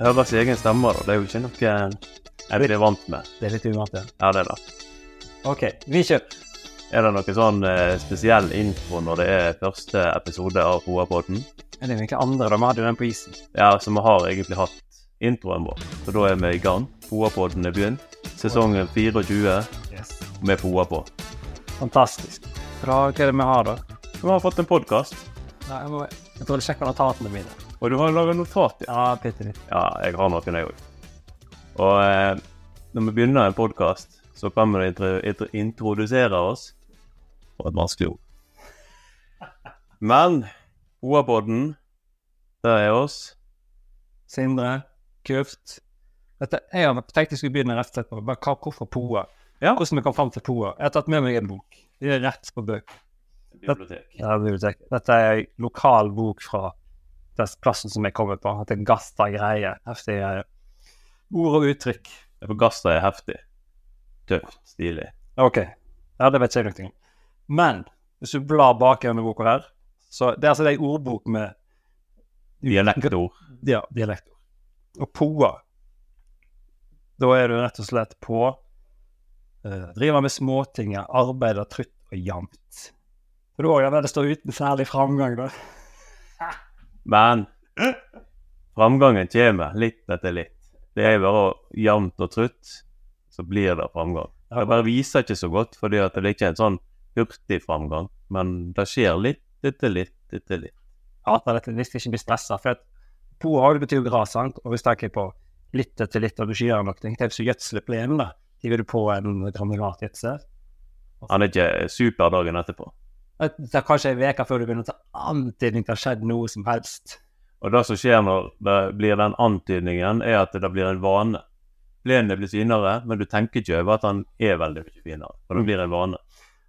høre sin egen stemme, da. Det er jo ikke noe jeg blir vant med. Det er litt uvant, ja. Ja, det er det. OK, vi kjører. Er det noe sånn eh, spesiell info når det er første episode av Hoapodden? Er det egentlig andre? da? Vi hadde jo den på isen. Ja, så vi har egentlig hatt introen vår. Så da er vi i gang. Hoapodden er begynt. Sesongen 24 Yes. med Foa på. Fantastisk. Bra. hva er det vi har, da? Vi har fått en podkast, Nei, jeg, må, jeg tror jeg sjekker notatene mine. Og du har laga notat. Ja. Ja, bitte litt. ja, jeg har noen, jeg òg. Og eh, når vi begynner en podkast, så kan vi intro intro introdusere oss på et vanskelig ord. Men Hoapodden, det er oss. Sindre, Kuft. Dette, jeg har tenkt jeg skulle begynne rett og slett på bare hva, hvorfor POA. Ja. Hvordan vi kom fram til POA. Jeg har tatt med meg en bok. Det er rett på bøk. Bibliotek. Ja, bibliotek. Dette er en lokal bok fra plassen som jeg kommer på. At det er Gasta greier. Heftige greier. Ord og uttrykk. For Gasta er heftig. Tøft. Stilig. OK. Ja, det vet jeg noe om. Men hvis du blar bak gjennom boka her, så det er altså en ordbok med Dialektord. Ja, dialektord. Og POA, da er du rett og slett på uh, Driver med småtinger, arbeider trutt og jevnt. For da òg det står uten særlig framgang, da. Men framgangen kommer litt etter litt. Det er bare jevnt og trutt, så blir det framgang. Det bare viser ikke så godt, fordi at det er ikke en sånn hurtig framgang. Men det skjer litt etter litt etter litt. Ja, dette hvis vi ikke blir stressa. For POA det betyr gras, sant? Og hvis jeg tenker på litt etter litt, og du ikke gjør noe, tenk du gjødsler plenen, da. Hiver du på en granulatgjødsel. Han er ikke super dagen etterpå. Det er kanskje ei uke før du begynner å ta antydning til det har skjedd noe som helst. Og det som skjer når det blir den antydningen, er at det blir en vane. Plenen blir finere, men du tenker ikke over at han er veldig mye finere. For det blir en vane.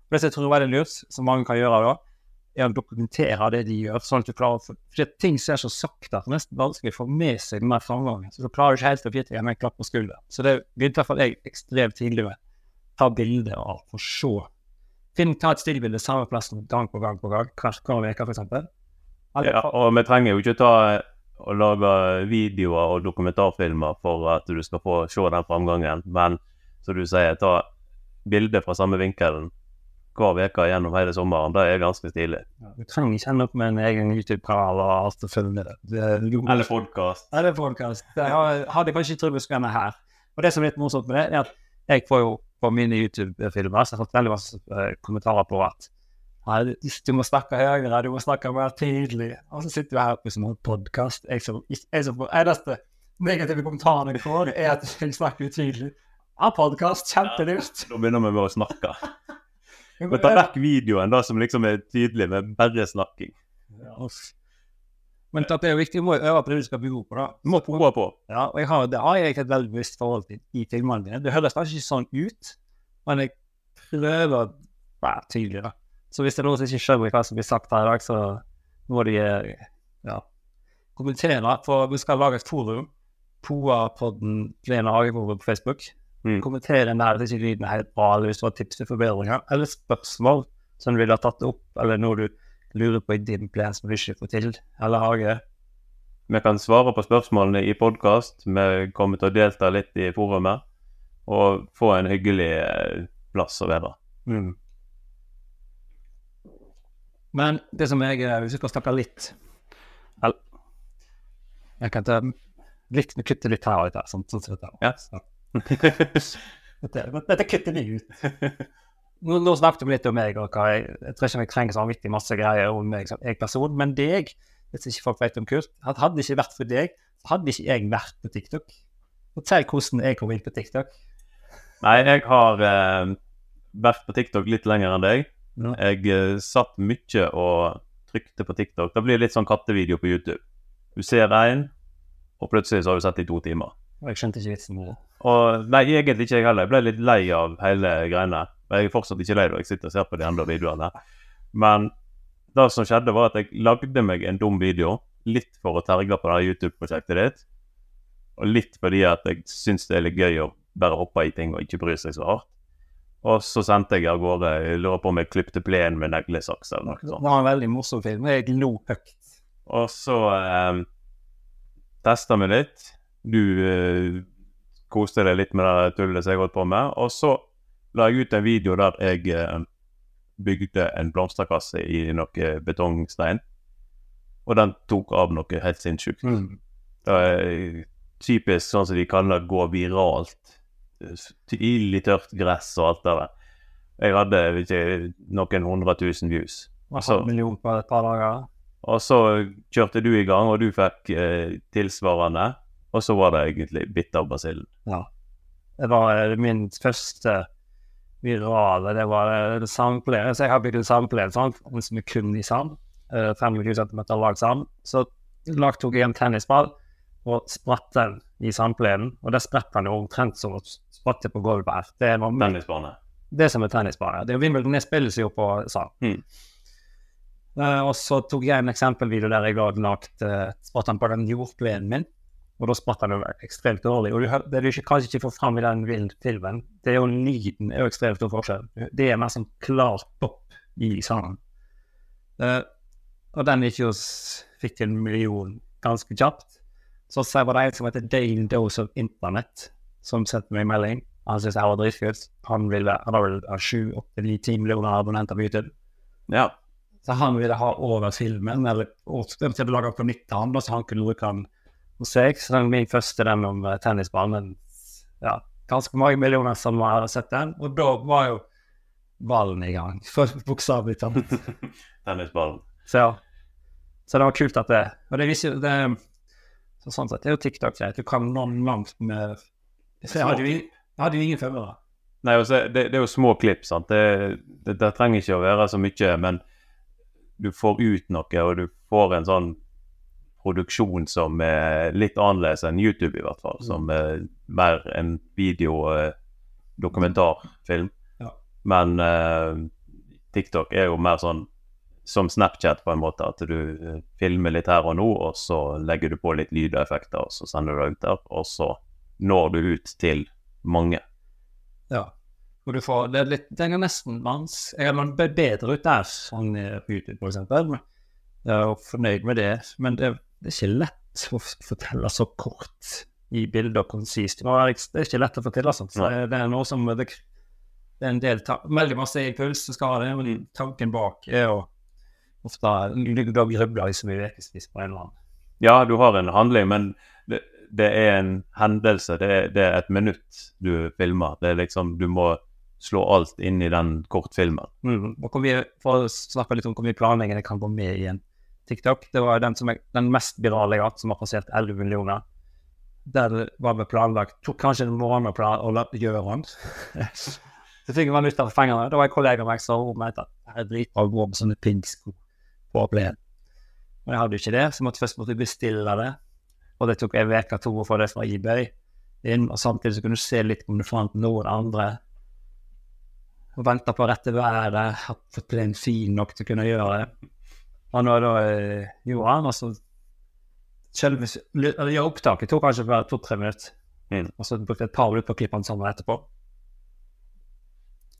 Det som jeg tror er veldig lurt, som mange kan gjøre da, er å dokumentere det de gjør, sånn at du klarer å For at ting skjer så sakte at det er nesten vanskelig å få med seg den framgangen. Så du klarer ikke helt å gi deg en klapp på skulderen. Så det begynte i hvert fall jeg ekstremt tidlig med. Ta bilde av og se. Finn, ta et stillbilde samme plassen gang på gang på gang, hver hver uke f.eks. Ja, og vi trenger jo ikke ta og lage videoer og dokumentarfilmer for at du skal få se den framgangen, men som du sier, ta bilder fra samme vinkelen hver uke gjennom hele sommeren. Det er ganske stilig. Du trenger ikke ende opp med en egen YouTube-kanal og alt å følge med det. det er Eller podkast. Eller podcast. Jeg hadde kanskje ikke trodd vi skulle ende her. Og det som er litt morsomt med det, er at jeg får jo på mine YouTube-filmer så jeg har fått veldig masse eh, kommentarer på at «Nei, du må snakke høyere, du må snakke mer tydelig. Og så sitter du her på en podkast. Jeg som, jeg som får eneste negative kommentaren jeg får, er at jeg snakker utydelig. Ja, podkast, kjempelurt. Da begynner vi med å snakke. Vi tar vekk videoen, da som liksom er tydelig med bare snakking. Ja. Men at det er jo viktig, må jeg øve på det du skal bli god på. da. Du må prøve på. Ja, og jeg har, det har jeg et veldig bevisst forhold til i filmene mine. Det høres kanskje ikke sånn ut, men jeg prøver å være tydelig. da. Så hvis det er noen som ikke skjønner hva som blir sagt her i dag, så må de eh, ja, kommentere. For vi skal lage et forum. Poa-podden Plena Hageforum på Facebook. Mm. Kommentere den der hvis ikke lyden er helt bra, eller hvis du har tips til forbedringer, eller spørsmål som du vil ha tatt opp, eller noe du lurer på i din plan som du ikke får til, eller hage. Vi kan svare på spørsmålene i podkast. Vi kommer til å delta litt i forumet. Og få en hyggelig eh, plass å være. Men det som jeg eh, Hvis vi skal snakke litt Eller jeg kan ta litt, kutte litt her og litt her, sånn, sånn sånn, sånn. Ja. Dette, dette kutter vi ut. Nå, nå snakket vi litt om meg, og hva jeg, jeg tror ikke jeg trenger så vanvittig masse greier om meg som jeg person, men deg, hvis ikke folk vet om Kurt, hadde det ikke vært for deg, hadde ikke jeg vært på TikTok. Fortell hvordan jeg kom inn på TikTok. Nei, jeg har eh, vært på TikTok litt lenger enn deg. Ja. Jeg eh, satt mye og trykte på TikTok. Det blir litt sånn kattevideo på YouTube. Du ser én, og plutselig så har du sett det i to timer. Og jeg skjønte ikke vitsen med det. Og nei, egentlig ikke jeg heller. Jeg ble litt lei av hele greiene. Men jeg er fortsatt ikke lei når jeg sitter og ser på de andre videoene. Men det som skjedde, var at jeg lagde meg en dum video. Litt for å terge på det YouTube-prosjektet ditt. Og litt fordi at jeg syns det er litt gøy å bare hoppe i ting og ikke bry seg så hardt. Og så sendte jeg av gårde Jeg lurer på om jeg klipte plenen med neglesaks eller noe Det var en veldig morsom film. Jeg lo høyt. Og så eh, testa vi litt. du eh, koste deg litt med det tullet som jeg holdt på med. Og så la jeg ut en video der jeg eh, bygde en blomsterkasse i noe betongstein. Og den tok av noe helt sinnssykt. Mm. Det er typisk sånn som de kaller det gå viralt. Tidlig tørt gress og alt det der. Jeg hadde ikke, noen hundre tusen views. Altså, million på et par dager. Og så kjørte du i gang, og du fikk eh, tilsvarende. Og så var det egentlig bitt av basillen. Det var eh, min første virale. Det var eh, sampler. Så jeg har bygd en sant? som er kun i sand. eh, 25 cm lag sand. Så lag tok jeg en tennisball og spratt den i sandplenen. Og det spratt den jo omtrent som å spratte på gulvet her. Det er noe Tennisbane. det som er tennisbane. Det er Wimbledon spilles jo på sand. Mm. Uh, og så tok jeg en eksempelvideo der jeg hadde lagt uh, spratt den på den jordplenen min. Og da spratt den jo ekstremt dårlig. Og det du ikke, kanskje ikke får fram i den filmen, det er jo lyden er jo ekstremt stor forskjell. Det er mer sånn klar pop i sanden. Uh, og den gikk jo fikk til en million ganske kjapt. Så så var det en som heter Dane Dose of Internet, som sendte meg en melding. Han syntes jeg var dritkult. Han ville han har vel sju, åtte, ni, ti millioner abonnenter på YouTube. Ja. Så han ville ha over filmen, eller og til å lage på nytt han, så han kunne bruke den hos jeg Så den min første, den om eh, tennisballen, ja, ganske mange millioner som har sett den. Og da var jo ballen i gang, for bokstavelig talt. Tennisballen. Så, ja. så det var kult at det Og det viser det så Sånn sett det er jo TikTok greit. Du kan nå langt med Så jeg hadde jo, hadde jo ingen følgere. Nei, også, det, det er jo små klipp, sant. Det, det, det trenger ikke å være så mye, men du får ut noe, og du får en sånn produksjon som er litt annerledes enn YouTube, i hvert fall. Som er mer en videodokumentarfilm. Ja. Men uh, TikTok er jo mer sånn som Snapchat, på en måte. At du eh, filmer litt her og nå, og så legger du på litt lydeffekter, og så sender du det ut der. Og så når du ut til mange. Ja. Og du får, det er litt, den er nesten vans. Jeg har bedre ut der, sånn eh, på YouTube f.eks. Jeg er fornøyd med det, men det, det er ikke lett å fortelle så kort i bilder og konsist. Det er ikke- lett å fortelle sånt. Så det er noe som det, det er en del veldig masse impuls som skal ha det, men tanken bak er jo ofte da grubler liksom i ukevis på en eller annen. Ja, du har en handling, men det, det er en hendelse. Det er, det er et minutt du filmer. Det er liksom, Du må slå alt inn i den kortfilmen. Mm. Og hvor mye, for å snakke litt om hvor mye planlegging det kan gå med i en TikTok, det var den, som jeg, den mest virale jeg har hatt, som har passert 11 millioner. Der var vi planlagt tok kanskje en måned la- gjøre rundt. Så fikk man ut av fengene. Det var en kollega av meg som mente at det er dritbra å gå med sånne piggsko på plenen. Men jeg hadde jo ikke det, så jeg måtte først måtte bestille det. Og det tok en uke to å få det fra eBay inn, og samtidig så kunne du se litt om du fant noen andre og vente på rette været, fått plenen fin nok til å kunne gjøre det. Og var da eh, gjorde og så selve ja, opptaket tok kanskje bare to-tre minutter. Mm. Og så brukte jeg et par minutter på å klippe den sammen etterpå.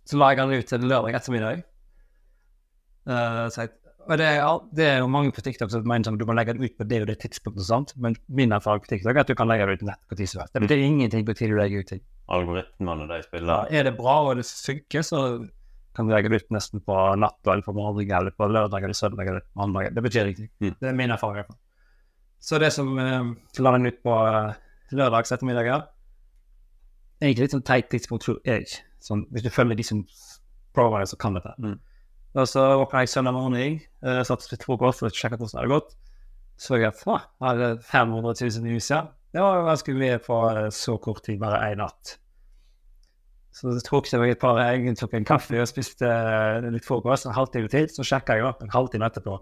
Så la jeg den ut til lørdag ettermiddag. Uh, så jeg, og det er, det er jo mange på TikTok som mener sånn, du må legge den ut på det og det tidspunktet og sånt, men min erfaring på TikTok er at du kan legge det ut nett på tid som helst. Det betyr ingenting på tid du legger ut ting. Algoritmene de Ja, spiller. er det bra og det synker, så kan regle ut nesten på natta eller på morgenen eller på lørdag eller søndag eller mandag. Det betyr ingenting. Mm. Det er min erfaring. Så det som eh, la den ut på eh, lørdags ettermiddag, er Egentlig litt sånn teit tidspunkt, tror jeg. Sånn, hvis du følger de som prøver det, så kan dette. Mm. Og så våkna jeg søndag morgen, eh, satt og spiste frokost og sjekket hvordan det hadde gått. Så jeg at ah, jeg hadde 500 000 i ja. Det var ganske mye på eh, så kort tid, bare én natt. Så tok jeg et par jeg tok en kaffe og spiste eh, litt frokost. En halvtime til, så sjekka jeg opp en halvtime etterpå.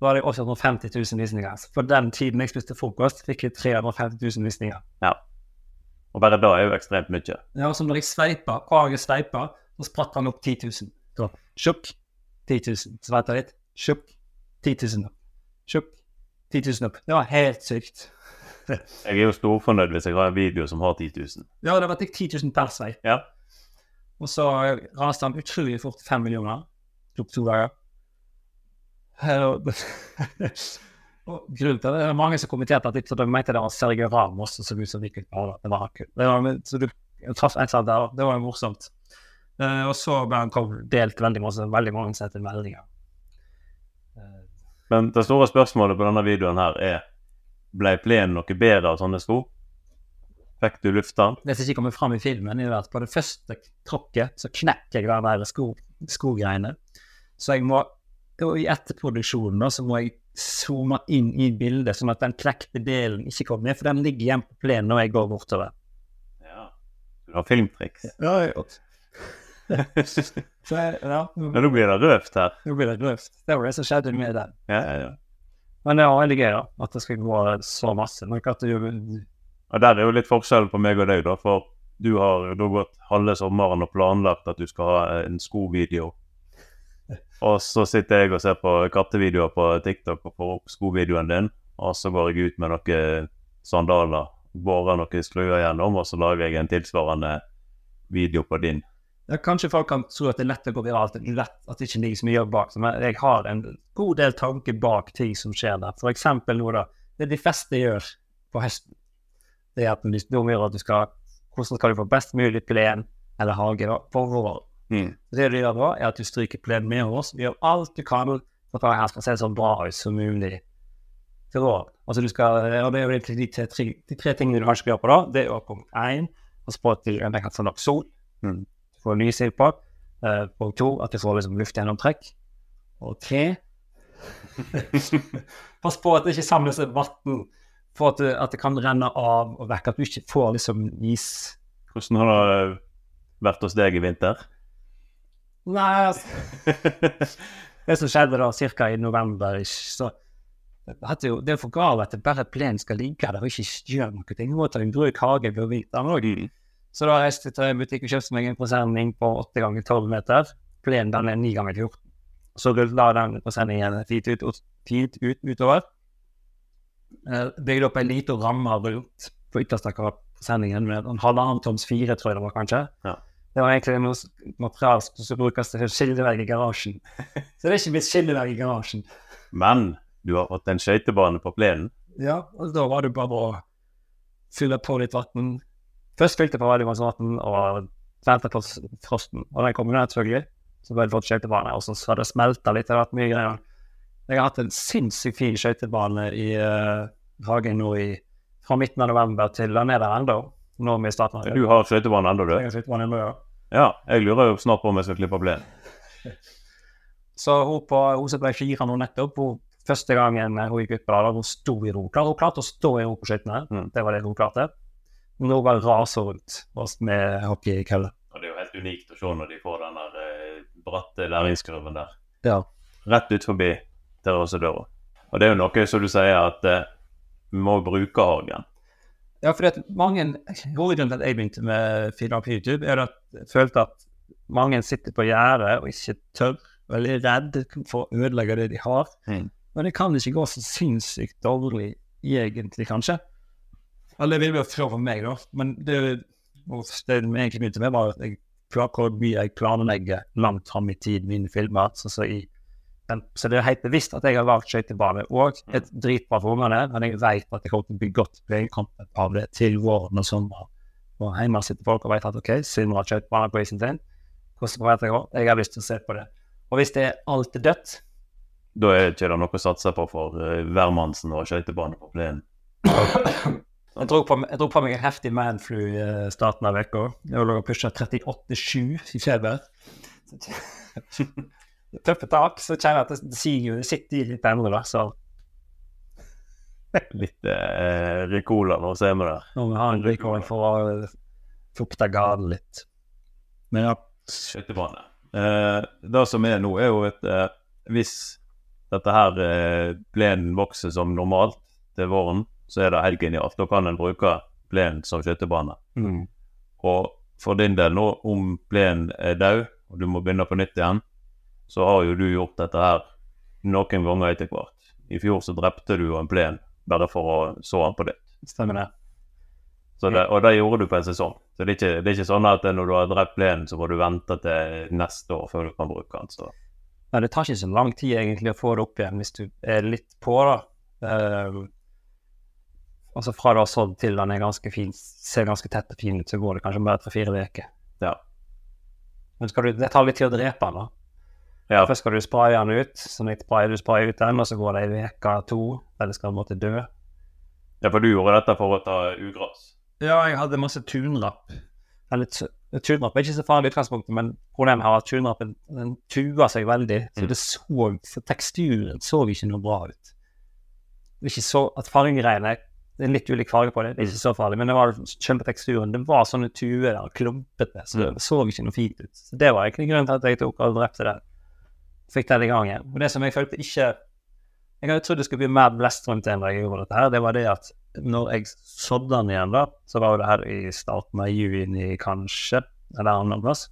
Da hadde jeg 850 000 visninger. Så på den tiden jeg spiste frokost, fikk jeg 350 000 visninger. Ja. Og bare da er jo ekstremt mye. Ja, og så når jeg sveipa, hver jeg sveipa, så spratt han opp 10 000. Så sjukk, 10 000. Så venta litt, sjukk, 10 000 opp. Sjukk, 10 000 opp. Det var helt sykt. Jeg er jo storfornøyd hvis jeg har en video som har 10 000. Ja, det var 10 000 per sveip. Ja. Og så raste han utrolig fort fem 5 millioner. Tok to dager. Og grunnen til det, det er mange som kommenterte at de, mente det var Sergio Ramos som så ut som Mikkel Paula. Det var. Det så du traff en sånn der, det var jo morsomt. Eh, og så ble han delt veldig masse, veldig mange sette meldinger. Eh, Men det store spørsmålet på denne videoen her er Ble plenen noe bedre av sånne sko? Fikk du lufta den? det som ikke kommer fram i filmen, er at på det første tråkket så knekker jeg den der sko, skogreiene. Så jeg må, og i etterproduksjonen da, så må jeg zoome inn i bildet, sånn at den knekte delen ikke kommer ned, for den ligger igjen på plenen når jeg går bortover. Ja. Du har filmtriks. Ja, så jeg, ja, nå blir det røft her. nå blir det røft. Det var det som skjedde med den. Ja, ja, ja. Men det er veldig gøy, da. At det skal gå så masse. Men at du, Og der er jo litt forskjell på meg og deg, da. For du har jo gått halve sommeren og planlagt at du skal ha en skovideo. Og så sitter jeg og ser på kattevideoer på TikTok og får opp skovideoen din. Og så går jeg ut med noen sandaler, borer noen skruer gjennom, og så lager jeg en tilsvarende video på din. ja, kanskje folk kan tro at det er lett å gå viralt, lett at det ikke ligger så mye bak. Men jeg har en god del tanker bak ting som skjer der. For eksempel nå, da. Det de fleste gjør på høsten, det er at hvis du gjør at du skal Hvordan skal du få best mulig plen eller hage våren? Mm. Det du gjør da, er at du stryker plenen med oss. Vi gjør alt du kan for at her skal se så bra ut som mulig til våren. Altså du skal, og det er jo de tre, de tre tingene du kanskje skal gjøre på da. Det er punkt én, passe på at du kan få nok sol. Mm. Du får lyset på. Eh, punkt to, at du får liksom luftgjennomtrekk. Og tre Pass på at det ikke samles vann, for at det, at det kan renne av og vekk. At du ikke får liksom is Hvordan har det vært hos deg i vinter? Nei, altså Det som skjedde da, ca. i november, så jo, det er for galt at det bare plenen skal ligge der og ikke gjøre noe. Jeg må ta en bruk hage på vinteren òg. Mm. Så da reiste jeg til en butikk og kjøpte meg en presenning på 8 ganger 12 meter. Plenen den er 9 ganger 14. Så rulla den presenningen fint ut, ut, fint ut utover. Eh, Bygde opp en liten ramme rundt på ytterste av presenningen med en halvannen toms fire, tror jeg det var kanskje. Ja. Det var egentlig noe materiale som brukes til skillevegg i garasjen. Så det er ikke blitt skillevegg i garasjen. Men du har fått en skøytebane på plenen. Ja, og da var det bare å fylle på litt vann. Først fylte jeg på veldig masse vann og vente på frosten. Og den kom jo selvfølgelig. Så ble det fått skøytebane, og så hadde det smelta litt. Det har vært mye greier. Jeg har hatt en sinnssykt fin skøytebane i eh, hagen nå i, fra midten av november til den er der ennå. Nå er vi starter Du har skøytebanen ennå, du? Jeg har skøytebane ennå, ja. Ja, jeg lurer jo snart på om jeg skal klippe plenen. Så hun på som ble fire nå nettopp, hun, første gangen hun gikk ut på det, hun sto i ro. Klar, hun klarte å stå i ro på skøytene. Mm. Det var det hun klarte. Nå bare raser rundt oss med hockeykølle. Og det er jo helt unikt å se når de får den der eh, bratte læringskurven der. Ja. Rett ut forbi terrassedøra. Og det er jo noe som du sier at eh, må bruke hagen. Ja, for mange, Hovedgrunnen til at jeg begynte med filmer på YouTube, er at jeg følte at mange sitter på gjerdet og ikke tør, og er redd for å ødelegge det de har. Mm. Men det kan ikke gå så sinnssykt dårlig, egentlig, kanskje. Eller det vil jo fra for meg, da. Men det, det jeg egentlig begynte med, var at jeg hvor mye jeg planlegger langt fram i tid mine filmer. Så, så, i, så det er helt bevisst at jeg har valgt skøytebane og et dritbra for ungene, men jeg vet at jeg kommer til å bli godt plenkommet av det til våren og sommeren. Og hjemme sitter folk og vet at OK, Sindre har skøytebane på isen sin. Hvordan forventer jeg det? Jeg har lyst til å se på det. Og hvis det er alt er dødt, Da er ikke det noe å satse på for uh, hvermannsen og skøytebane på plenen. Jeg dro på, jeg dro på meg en heftig manflu i eh, starten av uka. Jeg lå og pusha 38,7 i feber. Tøffe tak. Så kjenner jeg at det siger jo, det sitter i litt ennå, da. Så Litt eh, Ricola nå ser vi der. nå må vi ha en Ricola for å fukte gaden litt. Men ja, Skøytebane. Eh, det som er nå, er jo at eh, hvis dette her eh, plenen vokser som normalt til våren, så er det helt genialt. Da kan en bruke plenen som skøytebane. mm. Og for din del nå, om plenen er død, og du må begynne på nytt igjen, så har jo du gjort dette her noen ganger etter hvert. I fjor så drepte du jo en plen bare for å så den på ditt. stemmer det. Så det, og det gjorde du på en sesong. Så det er ikke, det er ikke sånn at når du har drept plenen, så må du vente til neste år før du kan bruke den. Så Nei, det tar ikke så lang tid egentlig å få det opp igjen hvis du er litt på, da. Uh, altså fra du har sådd til den er ganske fin, ser ganske tett og fin ut, så går det kanskje bare tre-fire uker. Ja. Men du, det tar litt tid å drepe den, da. Ja, Først skal du spraye den ut, så litt sprayer du sprayer ut den, og så går det ei uke, to, eller skal den måtte dø. ja, for du gjorde dette for å ta ugras. Ja, jeg hadde masse tunrapp. Eller tu- tunrapp er ikke så farlig i utgangspunktet, men problemet har at tunrappen den tuer seg veldig. Så Mm. det så, så teksturen så ikke noe bra ut. Det er ikke så at fargegreiene Det er litt ulik farge på det, det er ikke så farlig, men det var selve teksturen. Det var sånne tuer der, klumpete, så det så ikke noe fint ut. Så det var egentlig grunnen til at jeg tok og drepte den. Fikk den i gang igjen. Og det som jeg følte ikke Jeg hadde trodd det skulle bli mer blest rundt det enn jeg gjorde dette her, det var det at når jeg sådde den igjen, da, så var det her i starten av juni, kanskje, eller annen plass.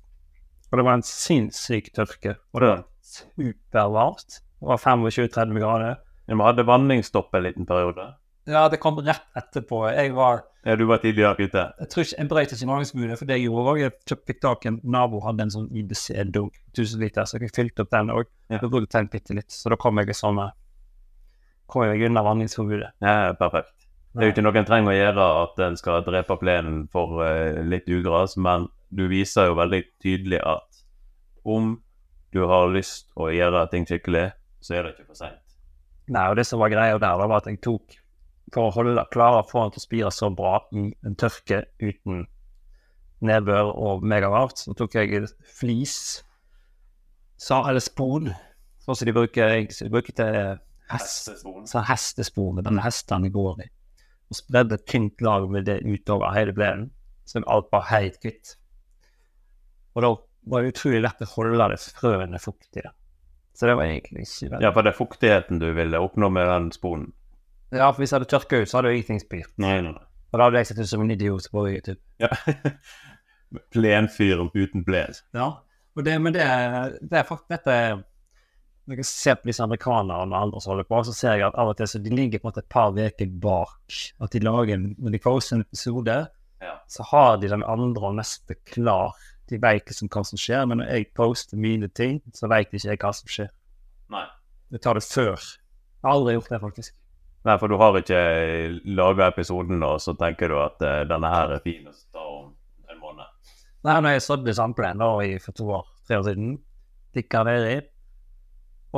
Og det var en sinnssyk tørke. Og det var supervarmt. Det var 25-30 grader. Vi hadde vanningsstopp en liten periode. Ja, det kom rett etterpå. Jeg var Ja, du var tidligere ute. Jeg tror ikke jeg brøt ikke norgesbudet, for det jeg gjorde òg. Jeg fikk tak i en nabo hadde en sånn IBC-dunk, 1000 liter, så jeg fylte opp den òg. Ja. Jeg brukte den bitte litt, så da kom jeg sånn sånne... Kom jeg unna vanningsforbudet. Ja, perfekt. Det er jo ikke noe en trenger å gjøre at en skal drepe plenen for uh, litt ugras, men du viser jo veldig tydelig at om du har lyst å gjøre ting skikkelig, så er det ikke for seint. Nei, og det som var greia der, da var at jeg tok For å holde, klare for få den til å spire så bra i en tørke uten nedbør og megavarmt, så tok jeg flis, sa, eller spon, sånn som de bruker, jeg, bruker til hest, Hestespon. den hestene går i, og spredde et tynt lag med det utover hele plenen, så alt var helt kvitt. Og da var det utrolig lett å holde det frøene fuktige. Så det var egentlig ikke veldig Ja, for det er fuktigheten du ville oppnå med den sponen. Ja, for hvis jeg hadde tørka ut, så hadde jo ingenting spirt. Nei, nei, nei. Og da hadde jeg sett ut som en idiot på YouTube. Ja. Plenfyr uten plen. Ja, og det, men det, det er faktisk dette Når jeg ser på disse amerikanerne og andre som holder på, så ser jeg at av og til så de ligger på en måte et par uker bak. At de lager en Når de poster en episode, Ja. så har de den andre og neste klar. De vet ikke hva som skjer, men når jeg poster mine ting, så vet ikke jeg hva som skjer. Nei. Jeg tar det før. Jeg har aldri gjort det, faktisk. Nei, for du har ikke laga episoden, og så tenker du at uh, denne her er fin å ta om en måned. Nei, når jeg sådde samplen da i, for to år, tre år siden, tikka ned i,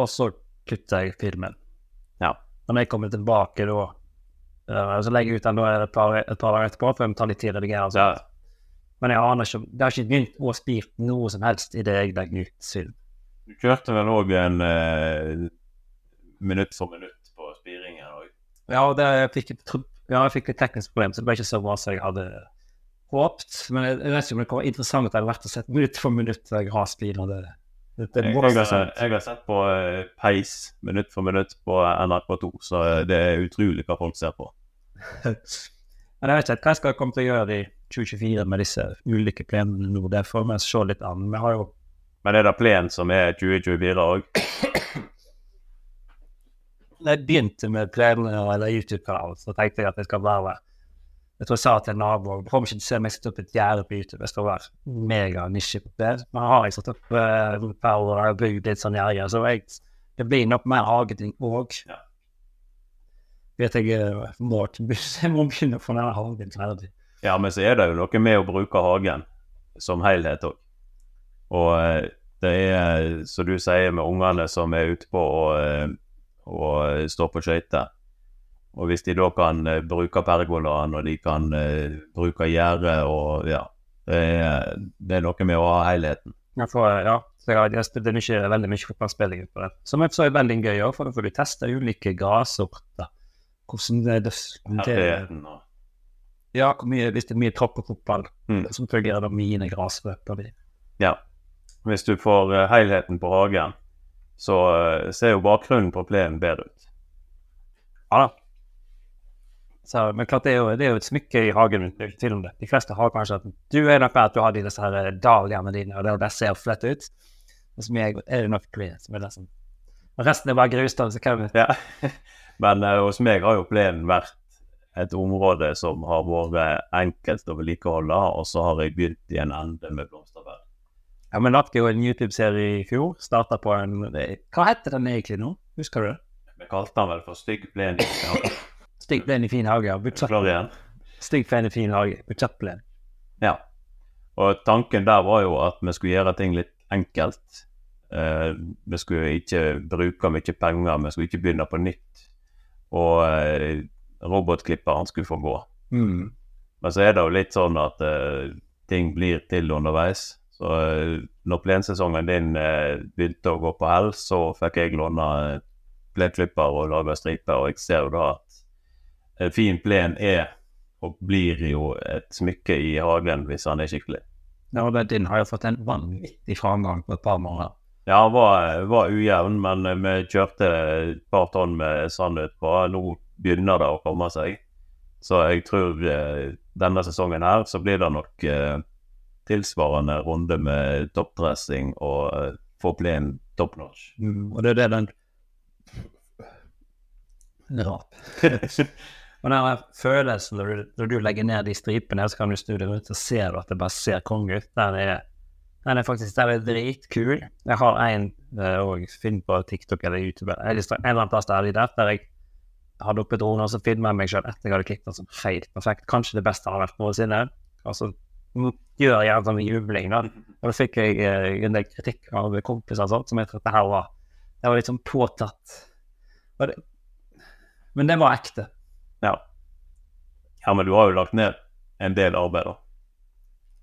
og så kutta jeg filmen. Ja. Når jeg kommer tilbake da, uh, så legger jeg ut den da et par, et par dager etterpå, for det tar litt tid å redigere. og Ja. Men jeg aner ikke, det har ikke begynt å spirt noe som helst i det jeg legger ut film. Du kjørte vel òg en uh, minutt for minutt på spiringen? Ja, det jeg fikk, et ja, jeg fikk et teknisk problem, så det ble ikke så bra som jeg hadde håpet. Men jeg, jeg vet ikke om det kommer interessant at det hadde vært å sette minutt for minutt jeg har speed. Det, det, det, Jeg, jeg, har, jeg har sett på eh, Peis minutt for minutt på NRK2, så det er utrolig hva folk ser på. Men jeg vet ikke hva jeg skal komme til å gjøre i 2024 med disse ulike plenene nå. Det får vi se litt an. Vi har jo Men er det plen som er 2024 òg? Da jeg begynte med plenene eller YouTube-kanalen, så tenkte jeg at det skal være Jeg tror jeg sa til en nabo Du kommer ikke til å se meg sette opp et gjerde på YouTube. Jeg skal være mega-nisje på det. Men har jeg satt opp uh, power og bygd litt sånn gjerde, så jeg, det blir nok mer hageting òg. Ja. Vet jeg eh, må, jeg må begynne å få denne hagen ferdig. Ja, men så er det jo noe med å bruke hagen som helhet òg. Og eh, det er, som du sier, med ungene som er ute på å, eh, står stå på skøyter. Og hvis de da kan eh, bruke pergolaen, og de kan eh, bruke gjerde og ja det er, det er noe med å ha helheten. Jeg får, ja, så jeg har spilt mye, veldig mye fotballspilling på det. Som jeg så er veldig gøy òg, for da får du teste ulike grassorter. Hvordan det, det, det Herligheten og Ja, mye, hvis det er mye tropp på fotball, Mm. så fungerer det mine grasrøtter. Ja. Hvis du får helheten på hagen, så eh, ser jo bakgrunnen på plenen bedre ut. Ja da. Så, men klart, det er, jo, det er jo et smykke i hagen min. tvil om det. De fleste har kanskje at du er nok at du har disse her eh, dahliaene dine, og det, det ser flett ut. Og så meg er det nok plen som er som Og resten er bare grus, da, så kan vi Ja. Men uh, hos meg har jo plenen vært et område som har vært enkelt å vedlikeholde, og så har jeg begynt i en ende med blomsterbed. Ja, men lagde jo en YouTube-serie i fjor. Starta på en Hva heter den egentlig nå? Husker du det? Vi kalte den vel for Stygg plen. i fin hage. Stygg plen i fin hage. ja. Budsjett. Stygg plen i fin hage. Budsjettplen. Ja. Og tanken der var jo at vi skulle gjøre ting litt enkelt. Uh, vi skulle ikke bruke mye penger, vi skulle ikke begynne på nytt. Og uh, robotklipperen skulle få gå. Mm. Men så er det jo litt sånn at uh, ting blir til underveis. Så eh, når plensesongen din eh, begynte å gå på hell, så fikk jeg låne eh, plenklipper og lage striper, og jeg ser jo da at en fin plen er og blir jo et smykke i hagen hvis han er skikkelig. Ja, og din har jo fått en vanvittig framgang på et par måneder. Ja, han var, var ujevn, men vi kjørte et par tonn med sand utpå. Nå begynner det å komme seg. Så jeg tror denne sesongen her så blir det nok eh, tilsvarende runde med toppdressing og uh, få plenen top notch. Mm. Og det er det den Rap. Og den følelsen når du, når du legger ned de stripene, så kan du snu deg rundt og se at det bare ser konge ut. Den er, den er faktisk den er dritkul. Jeg har en og film på TikTok eller YouTube en eller annen plass der, der, der jeg hadde oppe droner og så filma meg sjøl etter jeg hadde klippet den som helt perfekt. Kanskje det beste har vært noensinne. Altså, gjør gjerne sånn jubling, da. Og da fikk jeg uh, en del kritikk av kompiser og sånt, som jeg tror at det her var Det var litt sånn påtatt. Det, men det var ekte. Ja. ja, men du har jo lagt ned en del arbeid, da.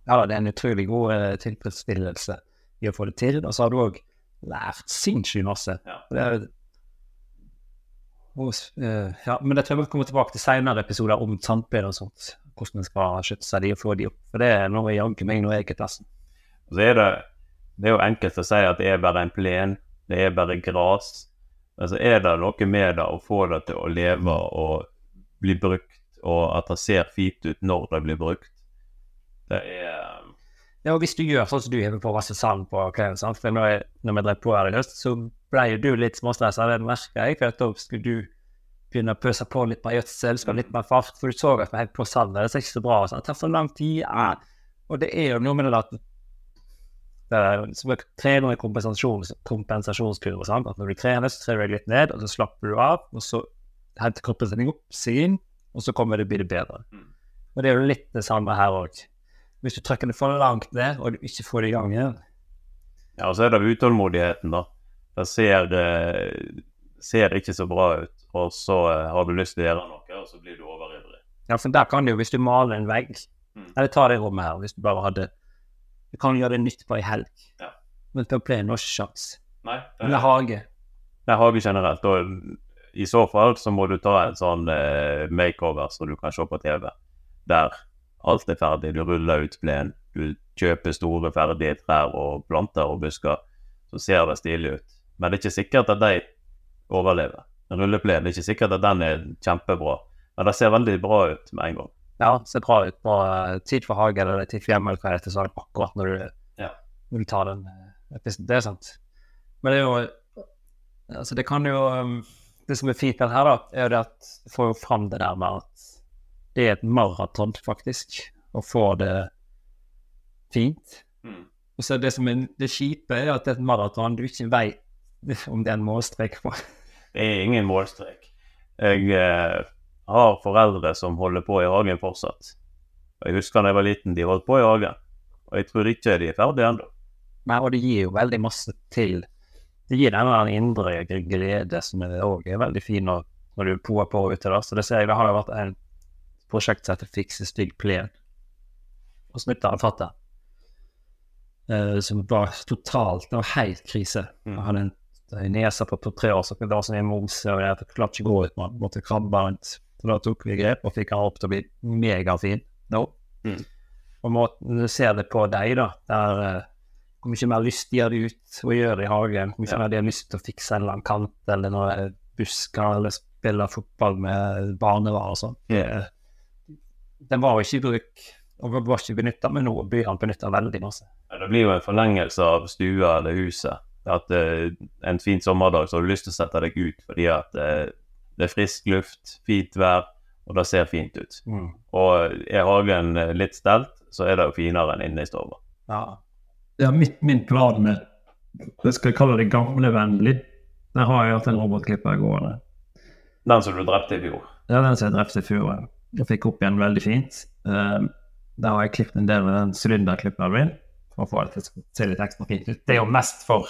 Ja, det er en utrolig god uh, tilfredsstillelse i å få det til. Og så har du òg lært sinnssykt masse. Ja. Det er, og, eh, ja, men det tror jeg vi kommer tilbake til senere episoder om tannpleie og sånt. Hvordan en skal skjøtte seg de og få de opp. For det er noe jaggu meg når jeg er klassen. Så er det, det er jo enkelt å si at det er bare en plen, det er bare gras. Men så er det noe med det å få det til å leve og bli brukt, og at det ser fint ut når det blir brukt. Det er Ja, og hvis du gjør sånn som du hever på masse sand på kvelden, sant? for når, jeg, når vi drev på her i høst, så ble jo du litt småstressa, det merka jeg, for at da skulle du begynne å pøse på litt mer gjødsel, skal litt mer fart, for du så at vi holdt på sandet, det ser ikke så bra ut, det tar for lang tid, ja. og det er jo noe med det at det er som å trene i kompensasjons, kompensasjonskurve, sant? at når du trener, så trener du litt ned, og så slapper du av, og så henter kroppen seg opp, sin, og så kommer det blir det bedre. Mm. Og det er jo litt det samme her òg. Hvis du trykker det for langt ned, og du ikke får det i gang igjen Ja, og så er det utålmodigheten, da. Da ser, eh, ser ikke så bra ut, og så eh, har du lyst til å gjøre noe, og så blir du overivrig. Ja, for der kan du jo, hvis du maler en vegg Mm. Eller ta det rommet her, hvis du bare hadde Du kan gjøre det nytt på ei helg. Ja. Men på plenen har ikke sjans. Nei, Eller hage. Det er hage generelt. Og i så fall så må du ta en sånn eh, makeover som du kan se på TV, der alt er ferdig. Du ruller ut plen, du kjøper store ferdige trær og planter og busker, så ser det stilig ut. Men det er ikke sikkert at de overlever. En det er ikke sikkert at den er kjempebra, men det ser veldig bra ut med en gang. Ja, ser bra ut på eh, tid for hage eller tid for hjemme, eller hva det heter, sånn akkurat når du, Ja. når du tar den eh, episoden. Det er sant. Men det er jo Altså, det kan jo um, Det som er fint med det her, da, er jo det at du får jo fram det der med at det er et maraton, faktisk, å få det fint. Og så det som er det kjipe, er at det er et maraton du ikke veit om det er en målstrek på. Det er ingen målstrek. Jeg eh, har foreldre som holder på i hagen fortsatt. Og Jeg husker da jeg var liten, de holdt på i hagen. Og jeg tror ikke de er ferdige ennå. Nei, og det gir jo veldig masse til Det gir denne indre glede som òg er veldig fin når, når du er på og på ute. da. Så det ser jeg, det har vært en prosjekt som heter Fikse stygg plen. Og Snutte han fått det. Eh, som var totalt Det var helt krise. Mm. Han hadde en, en nese på, på tre år så det var sånn en mose, og jeg klarte ikke å gå ut med den. Måtte krabbe rundt. Så da tok vi grep og fikk han opp til å bli megafin nå. Mm. Og måten du ser det på deg, da, der eh, hvor mye mer lyst de det ut å gjøre i hagen. Hvor mye Ja. mer de har lyst til å fikse en eller annen kant eller noe busker, eller spille fotball med barnevarer og sånn. Yeah. Den var jo ikke i bruk, og var ikke benytta, men nå blir han benytta veldig masse. Ja, Det blir jo en forlengelse av stua eller huset. At uh, En fin sommerdag så har du lyst til å sette deg ut fordi at uh, det er frisk luft, fint vær, og det ser fint ut. Og er hagen eh, litt stelt, så er det jo finere enn inne i stua. Ja. ja mitt, min plan med Jeg skal kalle det gamlevennlig. Der har jeg hatt en robotklipper gående. Den som du drepte i fjor. Ja, den som jeg drepte i fjor. Jeg fikk opp igjen veldig fint. Uh, der har jeg klippet en del med den sylinderklipperen min for å få det til å se litt ekstra fint ut. Det er jo mest for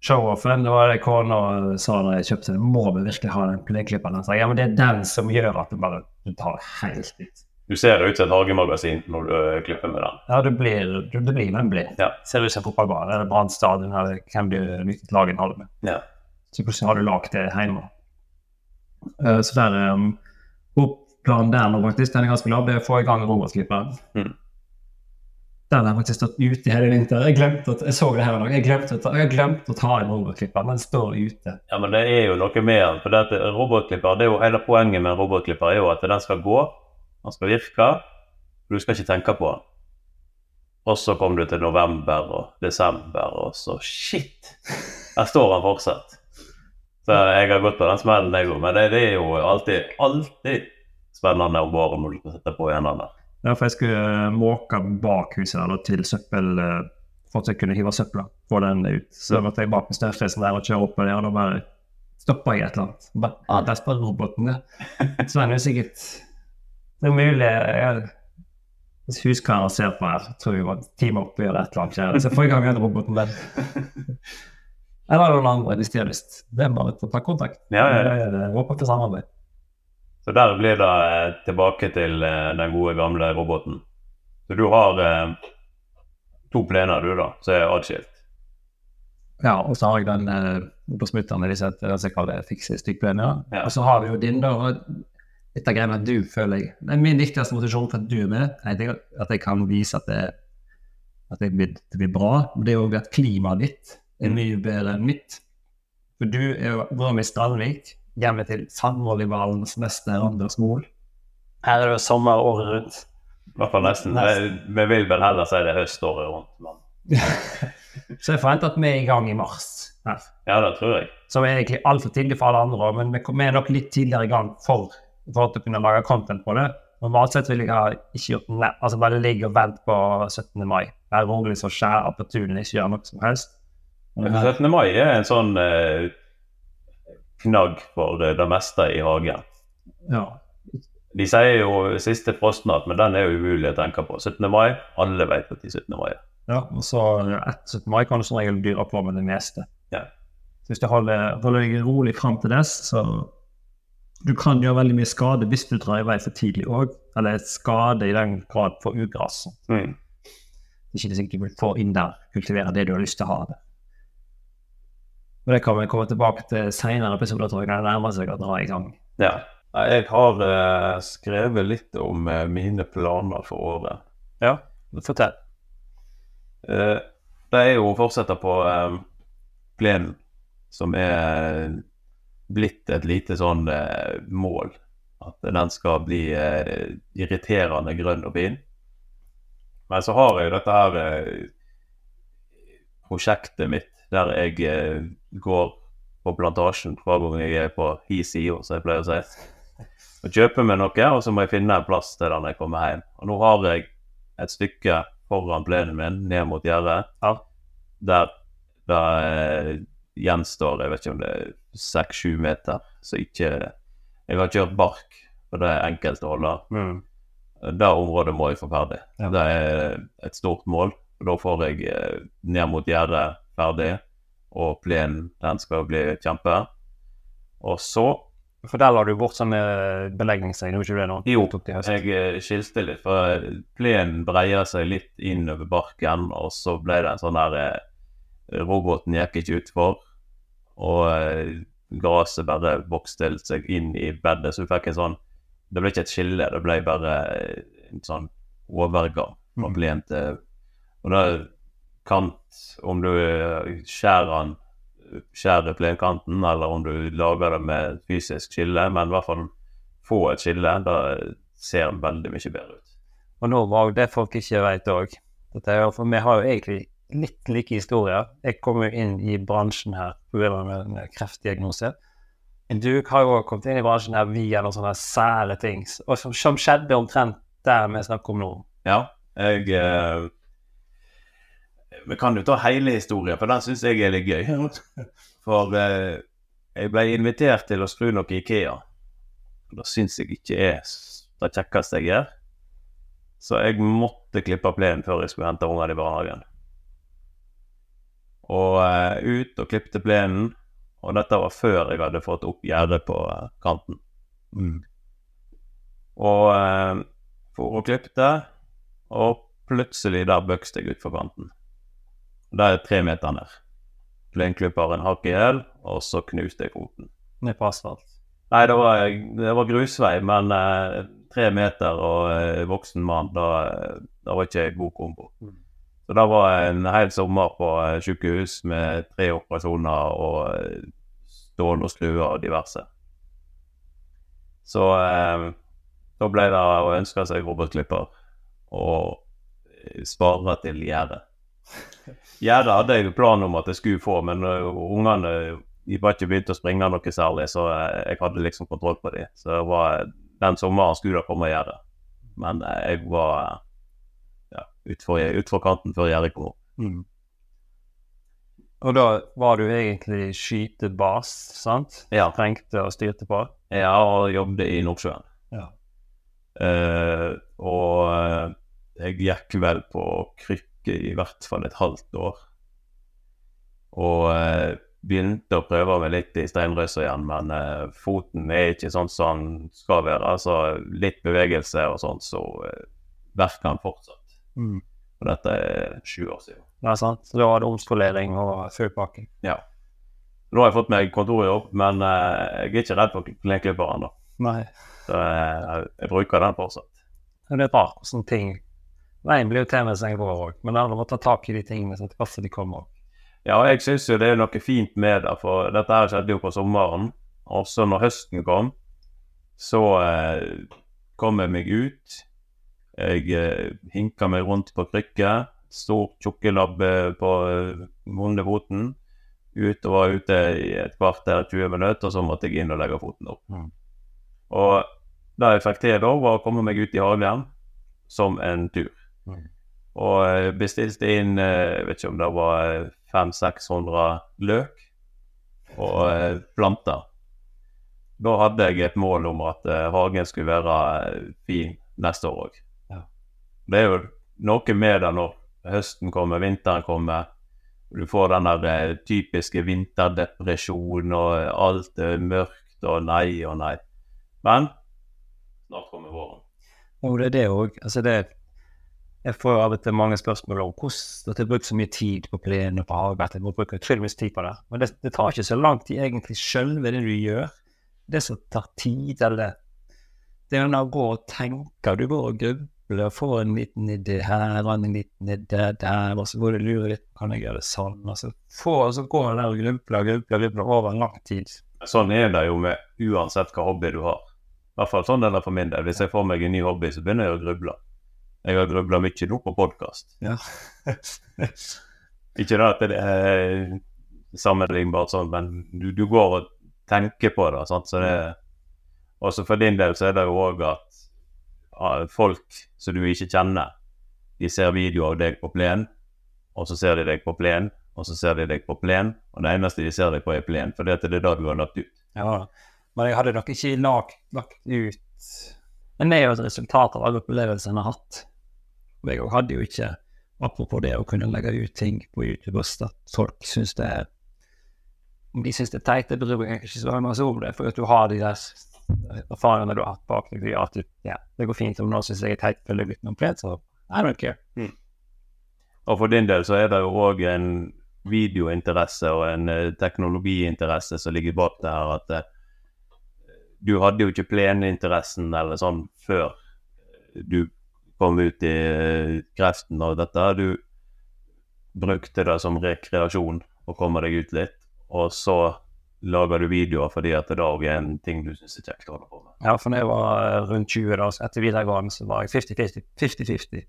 show-offen. Det var det kona sa når jeg kjøpte den. Må vi virkelig ha den pleneklipperen? Ja, men det er den som gjør at du bare du tar helt ut. Du ser ut som et hagemagasin når du øh, klipper med den. Ja, det blir, det blir men blir. Ja. Ser ut som en fotballbane eller Brann stadion eller hvem du lykkes lage en halv med. Ja. Så plutselig har du lagd det hjemme. Uh, så der um, Planen der nå faktisk, den er ganske glad, det er å få i gang romersklipperen. Mm. Den har faktisk stått ute hele vinter. Jeg glemte at, jeg så det her. Jeg glemte, ta- jeg glemte å ta en robotklipper. Den står ute. Ja, men det er jo noe med den. For det at robotklipper, det er jo hele poenget med en robotklipper er jo at den skal gå, den skal virke, og du skal ikke tenke på den. Og så kom du til november og desember, og så shit! Der står han fortsatt. Så jeg har gått på den smellen, jeg òg. Men det, det er jo alltid, alltid spennende om våren når du skal sette på en den der. Ja, for jeg skulle eh, måke bak huset da, til søppel eh, for at jeg kunne hive søpla. Få den ut. Så jeg måtte jeg bak med snøfresen der og kjøre opp med det, og da bare stoppa jeg et eller annet. Bare, ah, der bare roboten, ja. Så den er jo sikkert Det er mulig jeg, Hvis huskarer ser på her, tror jeg var time opp og gjøre et eller annet. kjære. Så får jeg i gang den roboten der. Eller noen andre hvis de har lyst. Det er bare å ta kontakt. Ja, ja, ja. Det til åpent samarbeid. Så der blir det eh, tilbake til eh, den gode, gamle roboten. Så du har eh, to plener, du, da, som er atskilt. Ja, og så har jeg den eh, på smutteren, disse, det det, fikse stykkbein, Ja. Og så har vi jo din, da. og Litt av greia med at du føler jeg Det er min viktigste motivasjon for at du er med. Tenker at jeg kan vise at det, at det, blir, det blir bra. Men det er jo at klimaet ditt er mye bedre enn mitt. For du er jo vår mest Strandvik, hjemme til Sandvolleyballens mester Anders Mohl. Her er det jo sommer året rundt. I hvert fall nesten. Vi vi vil vel heller si det er høst året rundt. Men Så jeg forventer at vi er i gang i mars. her. ja, det tror jeg. som er egentlig altfor tidlig for alle andre, men vi er nok litt tidligere i gang for, for å kunne lage content på det. Normalt sett vil jeg ha ikke gjort nei, altså bare ligge og vente på 17. mai. Være rolig så skjære på tunen, ikke gjøre noe som helst. Men 17. mai er en sånn eh, knagg for det meste i hagen. Ja. De sier jo siste frostnatt, men den er jo umulig å tenke på. 17. mai, alle vet at de 17. mai er. ja. Og så etter 17. mai kan du som regel dyre på med det meste. Ja. Så hvis du holder, holder deg rolig fram til dess, så du kan gjøre veldig mye skade hvis du drar i vei for tidlig òg. Eller skade i den grad for ugras. Mm. Det ikke sikkert du vil få inn der, kultivere det du har lyst til å ha. det. Og Det kan vi komme tilbake til senere episoder, tror jeg, det nærmer seg å dra i gang. Ja. Jeg har uh, skrevet litt om uh, mine planer for året. Ja, fortell. Uh, det er jo å fortsette på eh, plenen, som er blitt et lite sånn mål. At den skal bli irriterende grønn og fin. Men så har jeg jo dette her prosjektet mitt der jeg eh, går på plantasjen hver gang jeg er på hi side, som jeg pleier å si. Og kjøper meg noe, og så må jeg finne en plass til den jeg kommer hjem. Og nå har jeg et stykke foran plenen min, ned mot gjerdet, der det eh, gjenstår jeg vet ikke om det er seks-sju meter. Så ikke Jeg har kjørt bark, og det er enkelt å holde. Det området må jeg få ferdig. Ja. Det er et stort mål. og Da får jeg eh, ned mot gjerdet ferdig, og plenen den skal bli kjempe. Og så For der la du bort sånne belegningstegn, gjorde ikke det nå? Jo, jeg eh, skilte litt, for plenen breier seg litt innover barken, og så ble det en sånn der eh, Roboten gikk ikke utfor, og eh, gresset bare vokste seg inn i bedet, så du fikk en sånn Det ble ikke et skille, det ble bare eh, en sånn overgang fra Mhm. plen til Og det er kant Om du eh, skjærer den skjærer plenkanten, eller om du lager det med fysisk skille, men i hvert fall få et skille. Da ser den veldig mye bedre ut. Og nå var det folk ikke vet òg. For vi har jo egentlig litt like historier. Jeg kom jo inn i bransjen her pga. en kreftdiagnose. Du har jo kommet inn i bransjen her via noen sånne sære ting, og som, som skjedde omtrent der vi snakker om nå. Ja, jeg eh, Vi kan jo ta hele historien, for den syns jeg er litt gøy. For eh, jeg ble invitert til å skru noe Ikea. Og Det syns jeg ikke er det kjekkeste jeg gjør. Så jeg måtte klippe plenen før jeg skulle hente ungene i barnehagen. Og eh, ut og klippte plenen. Og dette var før jeg hadde fått opp gjerdet på eh, kanten. Og eh, for og klippte, og plutselig der bøkste jeg utfor kanten. Det er tre meter ned. Plenklipperen hakk i hjel, og så knuste jeg foten. Ned på asfalt. Nei, det var, det var grusvei, men eh, tre meter og eh, voksen mann, da, da var ikke god kombo. Mm. Så det var en hel sommer på eh, sykehus med tre operasjoner og eh, stål og skruer og diverse. Så eh, da ble det å ønske seg robotklipper og spare til gjerdet. Gjerdet hadde jeg plan om at jeg skulle få, men uh, ungene de var ikke begynt å springe noe særlig, så jeg hadde liksom kontroll på dem. Så det var, den sommeren skulle det komme gjerde. Men jeg var ja, utfor, utfor kanten før gjerdet kom. Mm. Og da var du egentlig skytebas, sant? Ja. Trengte og styrte på? Jeg har jobbet i Nordsjøen. Ja. Uh, og jeg gikk vel på krykke i hvert fall et halvt år. Og eh, begynte å prøve meg litt i steinrøysa igjen, men eh, foten er ikke sånn som den skal være. Altså litt bevegelse og sånn, så eh, verker den fortsatt. Mm. Og dette er sju år siden. Det er sant. Så da var det omskolering og full pakke. Ja. Nå har jeg fått meg kontorjobb, men eh, jeg er ikke redd for plenklipperen, da. Nei. Så eh, jeg bruker den fortsatt. Det er rart hvordan ting Veien blir jo til mens en går òg, men alle må ta tak i de tingene sånn at de kommer. Ja, jeg syns jo det er noe fint med det, for dette her skjedde jo på sommeren. Og så når høsten kom, så eh, kom jeg meg ut. Jeg eh, hinka meg rundt på krykke. Stor tjukkelabbe på eh, vonde foten. Ut og var ute i et kvarter, 20 minutter, og så måtte jeg inn og legge foten opp. Mm. Og det jeg fikk til da, var å komme meg ut i hagen som en tur. Og eh, bestilte inn eh, Jeg vet ikke om det var 500-600 løk og eh, planter. Da hadde jeg et mål om at eh, hagen skulle være eh, fin neste år òg. Ja. Det er jo noe med det når høsten kommer, vinteren kommer. Du får den der eh, typiske vinterdepresjonen, og alt er mørkt og nei og nei. Men snart kommer våren. Og det er det òg. Altså det Jeg får av og til mange spørsmål om hvordan jeg bruker så mye tid på plenen og på arbeid. jeg må bruke utrolig tid på det. Men det, det tar ikke så lang tid egentlig sjølve det du gjør. Det som tar tid, eller det er når du går og tenker. Du går og grubler og får en liten idé her og en liten idé der, og så går du og lurer litt kan jeg gjøre det sånn, og så, får, og så går du der og grubler og grubler, grubler over en lang tid. Sånn er det jo med uansett hva hobby du har. I hvert fall sånn er det for min del. Hvis jeg får meg en ny hobby, så begynner jeg å gruble. Jeg har grubla mye nå på podkast. Ja. Ikke det at det er sammenlignbart sånn, men du, du går og tenker på det. Sant? Så det også for din del så er det jo òg at folk som du ikke kjenner, de ser video av deg på plen, og så ser de deg på plen, og så ser de deg på plen, og det eneste de ser deg på, er plen, for det er det du har lagt ut. Ja, men jeg hadde nok ikke lagt ut Men det er jo et resultat av alle opplevelsene jeg har hatt. Og jeg hadde jo ikke, apropos det å kunne legge ut ting på YouTube og at folk syns det er Om de syns det er teit, det bryr jeg meg ikke så mye om det, for at du har de der erfaringene du har hatt bak deg, at du, ja, det går fint om noen syns jeg er teit, følger litt med plen, så I don't care. Og for din del så er det jo òg en videointeresse og en eh, teknologiinteresse som ligger bak det her. At eh, du hadde jo ikke pleninteressen eller sånn før du kom ut i eh, kreften av dette. Du brukte det som rekreasjon å komme deg ut litt, og så lager du videoer fordi at det òg er en ting du syns er kjekt å holde på med. Ja, for når jeg var eh, rundt 20 da, etter videregående, så var jeg 50-50 50-50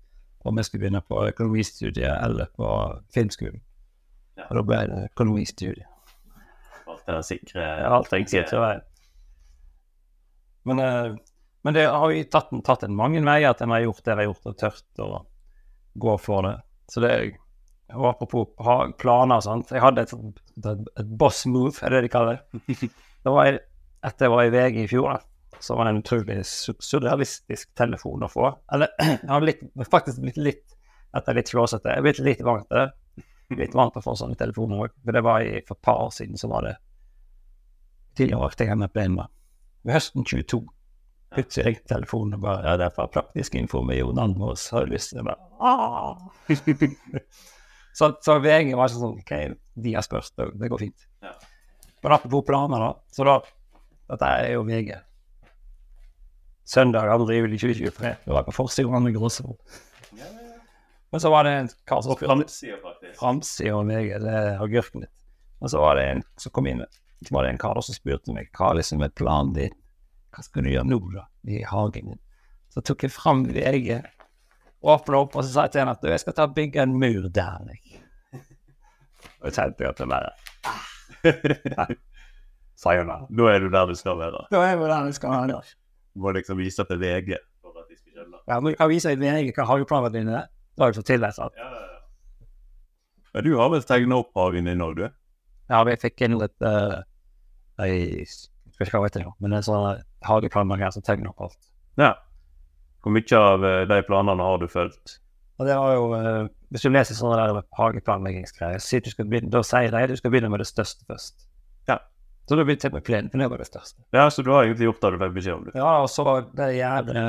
om jeg skulle begynne på økonomistudiet eller på filmskolen. Ja. Og da ble det økonomistudiet. Alt det sikre alt jeg sitter veien. Men, eh, men det har jo tatt, tatt en mange veier at en har gjort det en har gjort, og tørt å gå for det. Så det Og apropos ha planer og sånt. Jeg hadde et, et, et boss move, er det det de kaller det. Det var jeg, etter jeg var i VG i fjor, da, så var det en utrolig surrealistisk telefon å få. Eller jeg har litt, faktisk blitt litt etter litt flåsete. Jeg er blitt litt vant til det. Litt vant til å få sånne telefoner òg. For det var i, for et par år siden så var det Tidligere var jeg på en med. Ved høsten 22 plutselig ringte telefonen og bare Ja, det er fra praktisk info med Jon Almaas. Har du lyst til det? «Ah!» så, så VG var ikke sånn OK, de har spørst, det går fint. Ja. Men apropos planer, da. Så da Dette er jo VG. Søndag 2. juli 2023. Det var på forsiden av Gråsvoll. Men så var det en kar som spurte Framsida, av VG, det er agurken litt. Og så var det en som kom inn, så var det en kar som spurte meg hva liksom er planen din, hva skal du gjøre nå da, i hagen? Så tok jeg fram VG, åpna opp, og så sa jeg til henne at «Du, jeg skal ta og bygge en mur der, jeg. Og jeg tenkte at det bare, sayonara. Da er du der du skal være. Da er du der du skal være. Du må liksom vise til VG for at de skal skjønne. Ja, men du kan vise i VG hva hageplanene dine er. Da har du fått til det, sant? Ja, ja, ja. Du har vel tegna opp hagen din òg, du? Ja, vi fikk inn litt uh, Vet ikke heter men det er sånne hageplaner her som tegner opp alt. Ja. Hvor mye av eh, de planene har du fulgt? Og det var jo, eh, Hvis du leser sånne der hageplanleggingsgreier, så du skal begynne, da sier de du skal begynne med det største først. Ja. Så du begynte med plenen, det var det største. Ja, så du har egentlig gjort det du fikk beskjed om, det. Ja, og så det gjerdet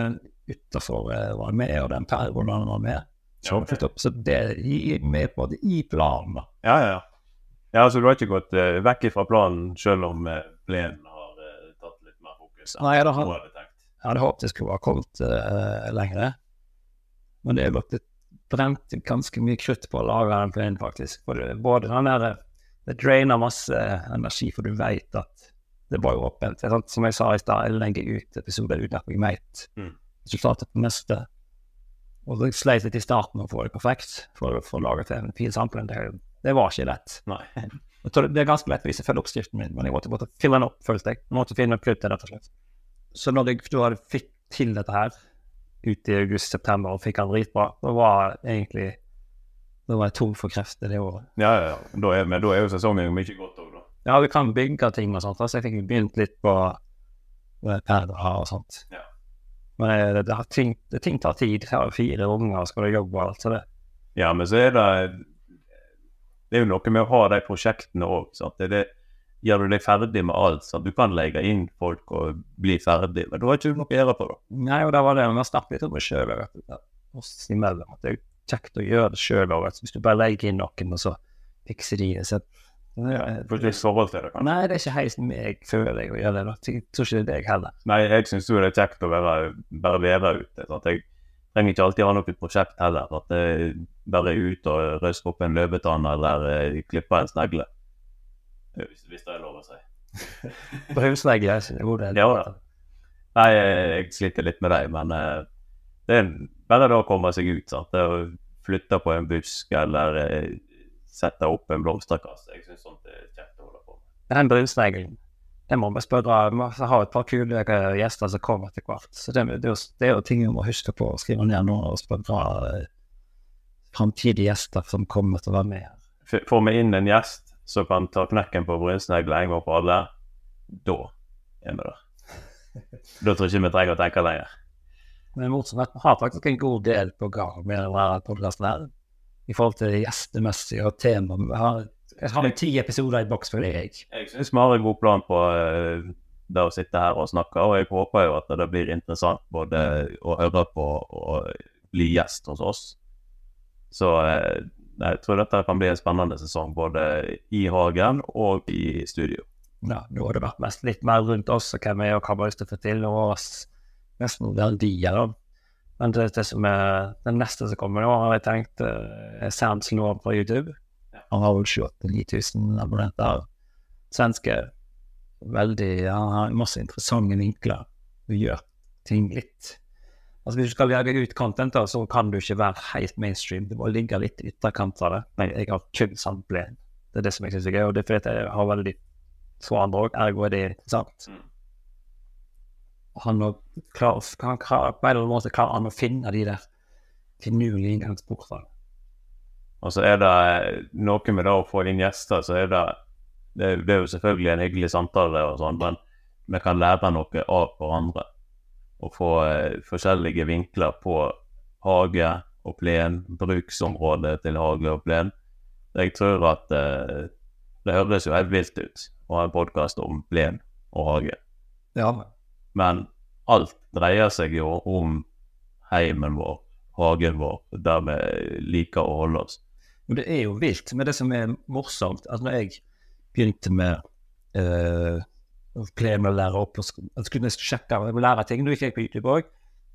utafor var med, og den pergolaen var med. Så, Ja, så det er med på det i planen. Ja, ja, ja. Ja, så du har ikke gått uh, vekk fra planen selv om uh, plenen har eh, tatt litt mer fokus? enn Nei, det hadde. Jeg hadde håpet det skulle ha kommet uh, lenger. Men det nok det brente ganske mye krutt på å lage den planen, faktisk. Det, både den der Det drainer masse energi, for du vet at det var jo åpent. Som jeg sa i stad, jeg legger ut episoder uten at jeg veit Mm. resultatet på neste. Og jeg sleit litt i starten med å få det perfekt for å få laget en fin sample. Det, det var ikke lett. Nei. Jeg tror det er ganske lett hvis jeg følger oppskriften min, men jeg måtte måtte fylle den opp, følte jeg. Jeg måtte finne kruttet, rett og slett. Så når jeg da fikk til dette her, ute i august-september, og fikk den dritbra, da var egentlig Da var jeg tom for krefter det året. Ja, ja, ja. Da er, men da er jo sesongen mye godt òg, da. Ja, vi kan bygge ting og sånt, så jeg fikk begynt litt på med perler og sånt. Ja. Men eh, det, det, har ting, det, ting tar tid. Jeg har fire unger og skal jobbe og alt, så det Ja, men så er det Det er jo noe med å ha de prosjektene òg. Gjør du deg ferdig med alt. så Du kan legge inn folk og bli ferdig, men du har ikke du noe å gjøre på det. Nei, og det var det. Vi har snakket litt om det sjøl, oss imellom. At det er kjekt å gjøre det sjøl òg. Hvis du bare legger inn noen, og så fikser de det. Får ikke forhold til det, kanskje. nei, det er ikke helt meg, føler jeg, å gjøre det. da. Jeg tror ikke det er deg heller. Nei, jeg syns jo det er kjekt å være, bare være ute. Sant? Jeg trenger ikke alltid ha noe prosjekt heller. At jeg bare er ute og røske opp en løvetann eller klippe klipper en snegle. Hvis, hvis det er lov å si. Det er god del. Ja, da. Nei, jeg, sliter litt med det, men eh, det er bare det å komme seg ut. Sant? Det å flytte på en busk eller eh, sette opp en blomsterkasse. Jeg syns sånt er kjekt å holde på med. Den brusleggen, det må vi spørre Vi har ha et par kule gjester som kommer etter hvert. Så det, det, er jo- det er jo ting vi må huske på å skrive ned nå, og spørre eh, framtidige gjester som kommer til å være med Får vi inn en gjest som kan ta knekken på brunsnegle en gang for alle, da er vi der. Da tror jeg ikke vi trenger å tenke lenger. Men morsomt, vi har faktisk en god del på gang med denne podkasten her. I forhold til gjestemessig og temaet. Vi har, jeg har ti episoder i boks, for deg. Jeg syns vi har en god plan på eh, det å sitte her og snakke, og jeg håper jo at det blir interessant både å høre på og bli gjest hos oss. Så eh, jeg tror dette kan bli en spennende sesong både i hagen og i studio. Ja, nå har det vært mest litt mer rundt oss og hvem vi er og hva vi har lyst til å få til, og oss nesten verdier. da. Men det, det som er den neste som kommer nå, har jeg tenkt er Sands lov på YouTube. Han har vel 28 9000 abonnenter. Svenske. Veldig ja, Han har masse interessante vinkler. Du gjør ting litt Altså Hvis du skal lage ut content, da, så kan du ikke være helt mainstream. Du må ligge litt i ytterkant av det. Men jeg har kun sampling. Det er det som jeg syns er gøy, og det er fordi jeg har veldig få andre òg, ergo er det interessant. Mm. Han har klar, han på en eller annen måte klarer han å finne de der finurlige inngangsportene. Og så er det noe med det å få inn gjester, så er det Det, det er jo selvfølgelig en hyggelig samtale og sånn, men vi kan lære noe av hverandre. Og få eh, forskjellige vinkler på hage og plen, bruksområdet til hage og plen. Jeg tror at eh, det høres jo helt vilt ut å ha en podkast om plen og hage. Ja. Men alt dreier seg jo om heimen vår, hagen vår, der vi liker å holde oss. Og det er jo vilt. Men det som er morsomt, at når jeg begynte med uh, meg å lære opp og sk- Jeg skulle nesten sjekke jeg lære ting. Da gikk jeg på YouTube òg.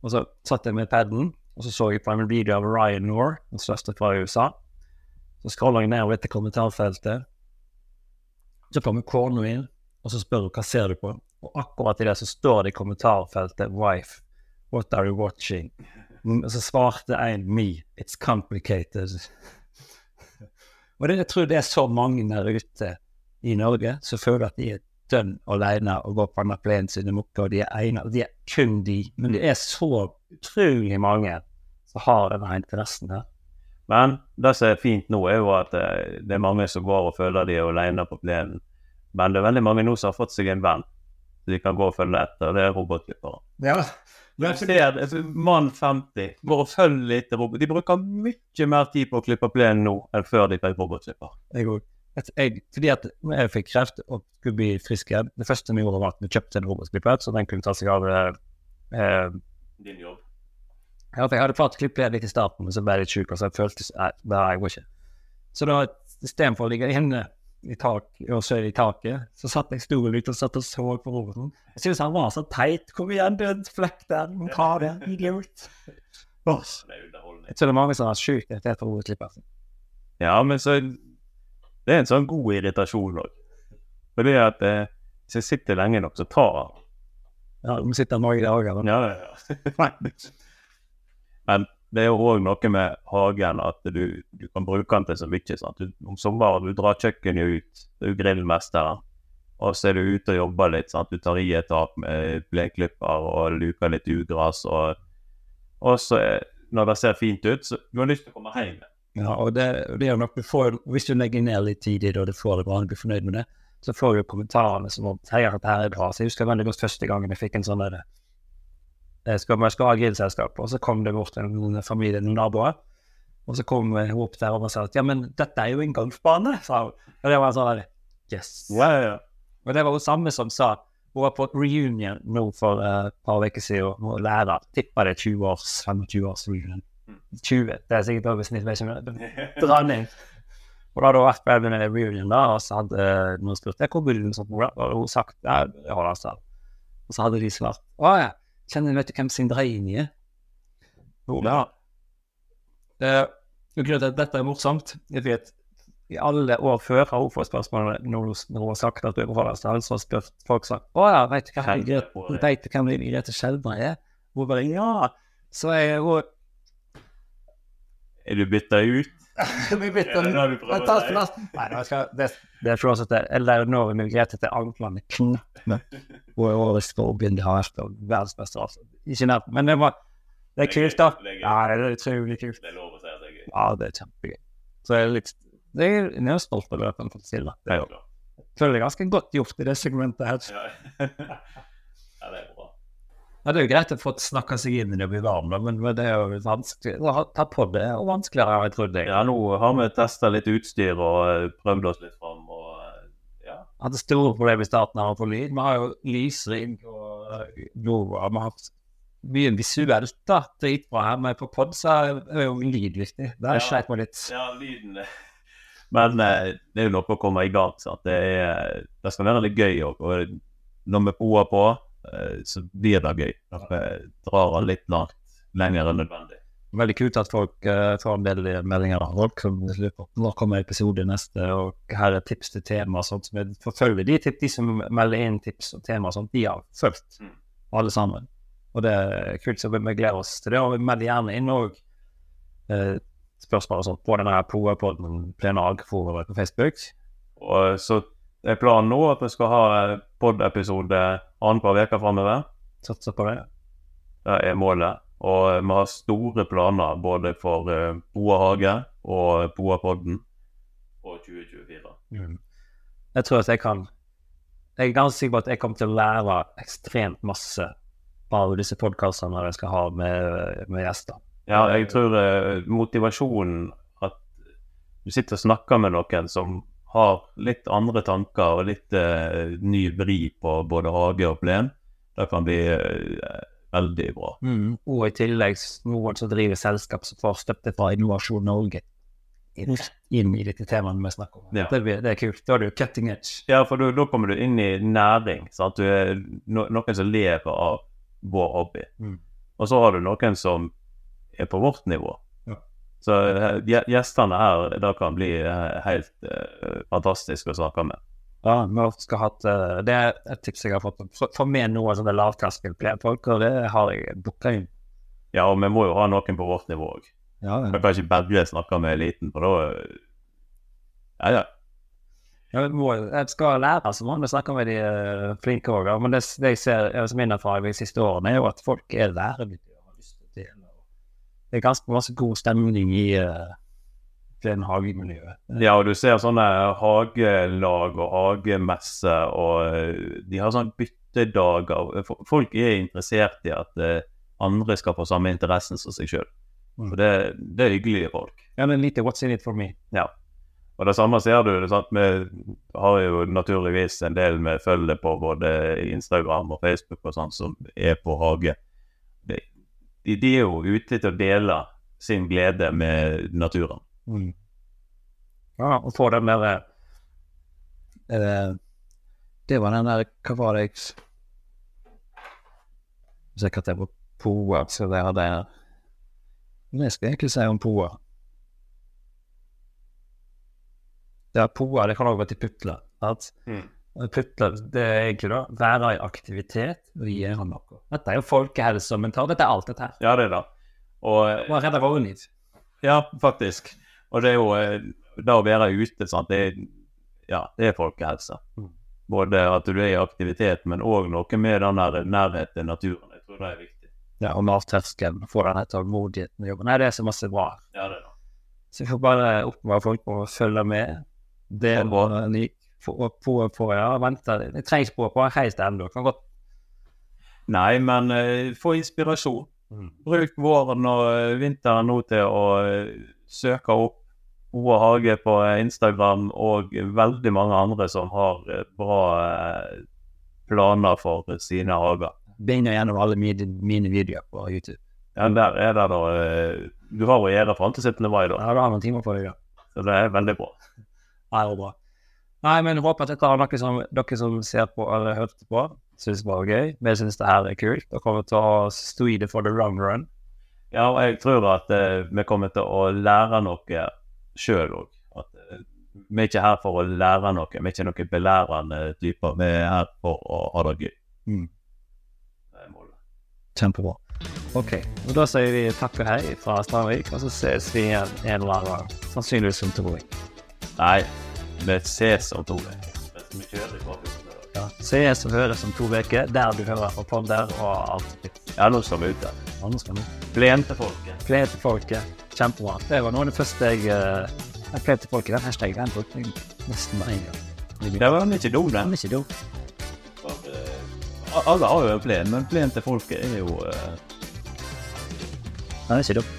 Og så satt jeg med paden, og så så jeg på en video av Ryan Noor, den største fra USA. Så scroller jeg nedover etter kommentarfeltet. Så kommer kona inn, og så spør hun hva ser du på. Og akkurat i det så står det i kommentarfeltet 'Wife, what are you watching?' Og så svarte en 'Me, it's complicated'. Og det, jeg tror det er så mange der ute i Norge som føler at de er dønn alene og går på plenen sine mukker, og de er ene, og de er kun de. Men det er så utrolig mange som har denne interessen her. Men det som er fint nå, er jo at eh, det er mange som går og føler de er alene på plenen. Men det er veldig mange nå som har fått seg en venn så de kan gå og følge etter. Det er robotklippere. Ja, Jeg ser det, Mann 50 går og følger etter robot. De bruker mye mer tid på å klippe plenen nå enn før de fikk robotklipper. jeg òg. Fordi at når jeg fikk kreft og skulle bli frisk igjen, det første vi gjorde var at vi kjøpte en robotklipper, så den kunne ta seg av eh, eh, Din jobb. Ja, for jeg hadde klart å klippe det litt i starten, men så ble jeg litt sjuk, og så følte jeg nei, jeg går ikke. Så da, istedenfor å ligge inne i tak, i taket, så satt jeg stor litt og satt og så på roboten. Jeg syntes han var så teit. Kom igjen, du en flekk der. Du ta det. Idiot. Det er underholdning. Det er mange som har sjukt irritert på robotklipper. Ja, men så Det er en sånn god irritasjon òg. Det at eh, hvis jeg sitter lenge nok, så tar han. Ja, de sitter mange dager. Da. Ja, ja, ja. Men det er jo òg noe med hagen at du, du kan bruke den til så mye. Sant? Du, om sommeren du drar kjøkkenet ut, du er grillmesteren, og så er du ute og jobber litt. Sant? Du tar i et tak med bleklipper og luker litt ugras. Og, og så, når det ser fint ut, så du har lyst til å komme hjem. Ja, og det, det er nok du Hvis du legger ned litt tid i det, og du får det bra, og blir fornøyd med det, så får du kommentarene som om at det her er bra. Så jeg husker veldig godt første gangen jeg fikk en sånn der, jeg skal, jeg skal ha grillselskap, og så kom det bort en, en familie, noen naboer, og så kom hun opp der og sa at ja, men dette er jo en golfbane, sa hun. Og det var sånn der, yes. Ja. Og det var hun samme som sa hun var på reunion nå for et et par uker siden, og lærer, tipper det er 20 års, 25 års reunion. 20, det er sikkert over snitt, vet ikke om det dra ned. Og da hadde hun vært på en reunion da, og så hadde eh, noen spurt jeg, hvor bor du, og hun sagt ja, Arendal. Og så hadde de svart å ja, kjenner vet du hvem Sindraini er? Jo, ja. Uh, grunnen til at dette er morsomt, er vet at i alle år før har hun fått spørsmål når hun, har sagt at du er fra så har spurt folk sånn å ja, vet du hvem Grete- vet du hvem Grete Skjelbreid er? Hun bare ja. Så er hun Er du bytta ut? Vi det det du prøver å Ta si? plass. Nei, nå skal, det, det er flåsete. Eller når vi migrerte til anklene knappe. Hun årets forbund har vært og. Ikke nært, men det var Det er kult, da. Det. Ja, det er utrolig kult. Det er lov å si at det er gøy. Ja, det er kjempegøy. Så jeg er litt det er, jeg er stolt det. at jeg har til det. Det. Jeg føler det er ganske godt gjort i det segmentet her. Ja. ja, det er bra. Ja, det er jo greit å få snakka seg inn i det og bli varm, men det er jo vanskelig å tatt på det, og vanskeligere jeg trodde. Jeg Ja, nå har vi testa litt utstyr og eh, prøvd oss litt fram. Og ja. ja. hadde store problemer i starten av å få lyd. Vi har jo lysring og uh, Nova. Vi har hatt mye visuelt da, dritbra her, men på pod så er jo lyd viktig. Der Ja. sleit vi litt. ja, lyden Men eh, det er jo noe å komme i gang. Sant? Det, er, det skal være litt gøy òg. Og når vi poer på, eh, så blir det gøy. Vi drar den litt langt lenger enn nødvendig. Veldig kult at folk uh, tar en del meldinger av folk som lurer på når kommer episode neste, og her er tips til tema og sånt. som jeg forfølger de, de som melder inn tips og tema og sånt, de har fulgt Mm. alle sammen. Og det er kult, så vi vi gleder oss til det. Og vi melder gjerne inn òg uh, spørsmål og sånt på denne POA-podden Plenarforumet på Facebook. Og så er planen nå at vi skal ha pod-episode annenhver uke framover. Satser på det. Det er målet. Og vi har store planer både for uh, Boa hage og Boapodden og 2024. Mm. Jeg tror at jeg kan Jeg er ganske sikker på at jeg kommer til å lære ekstremt masse av disse podkastene jeg skal ha med, med gjester. Ja, jeg tror uh, motivasjonen at du sitter og snakker med noen som har litt andre tanker og litt uh, ny vri på både hage og plen, det kan bli uh, veldig bra. Mm. Og i tillegg noen som driver selskap som får støtte fra Innovasjon Norge inn, inn i dette temaet vi snakker om. Ja. Det, blir- det er kult. Da er du cutting edge. Ja, for da da kommer du inn i næring. Sant? Du er no noen som lever av vår hobby. Mm. Og så har du noen som er på vårt nivå. Ja. Så eh, gjestene her, det kan bli eh, helt uh, fantastisk å snakke med. Ja, vi skal ha et, eh, det er et tips jeg har fått. Få- Få med noen sånne lavterskelfolk, og det har jeg booka inn. Ja, og vi må jo ha noen på vårt nivå òg. Ja, Vi kan ikke bare snakke med eliten, for da Ja, ja. Ja, jeg skal lære, så må snakker snakke med de flinke òg. Men det, det jeg ser som min erfaring de siste årene, er jo at folk er lærevillige og har lyst til å dele. og Det er ganske masse god stemning i uh, den hagemiljøet. Ja, og du ser sånne hagelag og hagemesse, og eh, de har sånn byttedager. Folk er interessert i at uh, andre skal få samme interessen som seg sjøl. Mm. Det, det er hyggelige folk. Ja, men lite what's in it for me. Ja. Og det samme ser du. Vi har jo naturligvis en del vi følger på både Instagram og Facebook og sånn, som er på hage. De, de, er jo ute til å dele sin glede med naturen. Mm. Ja, og få den derre eh, Det var den der Hva var det jeg Sikkert det var Poa, så det er jeg Men jeg skal egentlig si om Poa. Det er Poa, det kan òg være til putler. Mm. Og Putler, det er egentlig da være i aktivitet og gjøre noe. Dette er jo folkehelse og mental. Dette er alt dette her. Ja, det er det. Og Bare redde våre liv. Ja, faktisk. Og det er jo eh, det å være ute, sant. Det er, ja, det er folkehelse. Mm. Både at du er i aktivitet, men òg noe med den der nærheten til naturen. Jeg tror det er viktig. Ja, og lavterskelen. Få denne tålmodigheten i jobben. Nei, det er så masse bra. Ja, det er det. Så jeg får bare oppfordre folk på å følge med. Det er bra. og Få på, på, ja, vente. Jeg trengs på på en heis ennå. Kan godt Nei, men uh, få inspirasjon. Bruk våren og eh, vinteren nå til å uh, søke opp Oa Hage på Instagram og veldig mange andre som har uh, bra planer for sine hager. Begynner gjennom alle mine, mine videoer på YouTube. Ja, der er det da eh, Du har å gjøre fram til 17. mai, da. Ja, da har vi timer på det, ja. Så det er veldig bra. Ja, det er bra. Nei, men håper at dette har noe som dere som ser på eller hørte på, syns var gøy. Vi syns det her er kult. Dere kommer til å stå i det for the long run. Ja, og jeg tror at uh, vi kommer til å lære noe sjøl òg. At eh, vi er ikke her for å lære noe, vi er ikke noen belærende typer. Vi er her for å ha det gøy. Mm. Det er målet. Kjempebra. OK. Og da sier vi takk og hei fra Strandvik, og så ses vi igjen en eller annen gang. Sannsynligvis om to uker. Nei, vi ses om to uker. Vi. Ja. Ses og høres om to uker, der du hører på podder og alt. Ja, nå skal vi ut der. Andre skal nå. Plentefolket. Plen til folket. Kjempebra. Det var noe av det første jeg uh, Plen til folket, den hashtagen den brukte jeg nesten med en gang. Det var ikke dum, Den ikke dum. Eh, Alle har jo en plen, men plen til folket er jo uh... Den er ikke dum.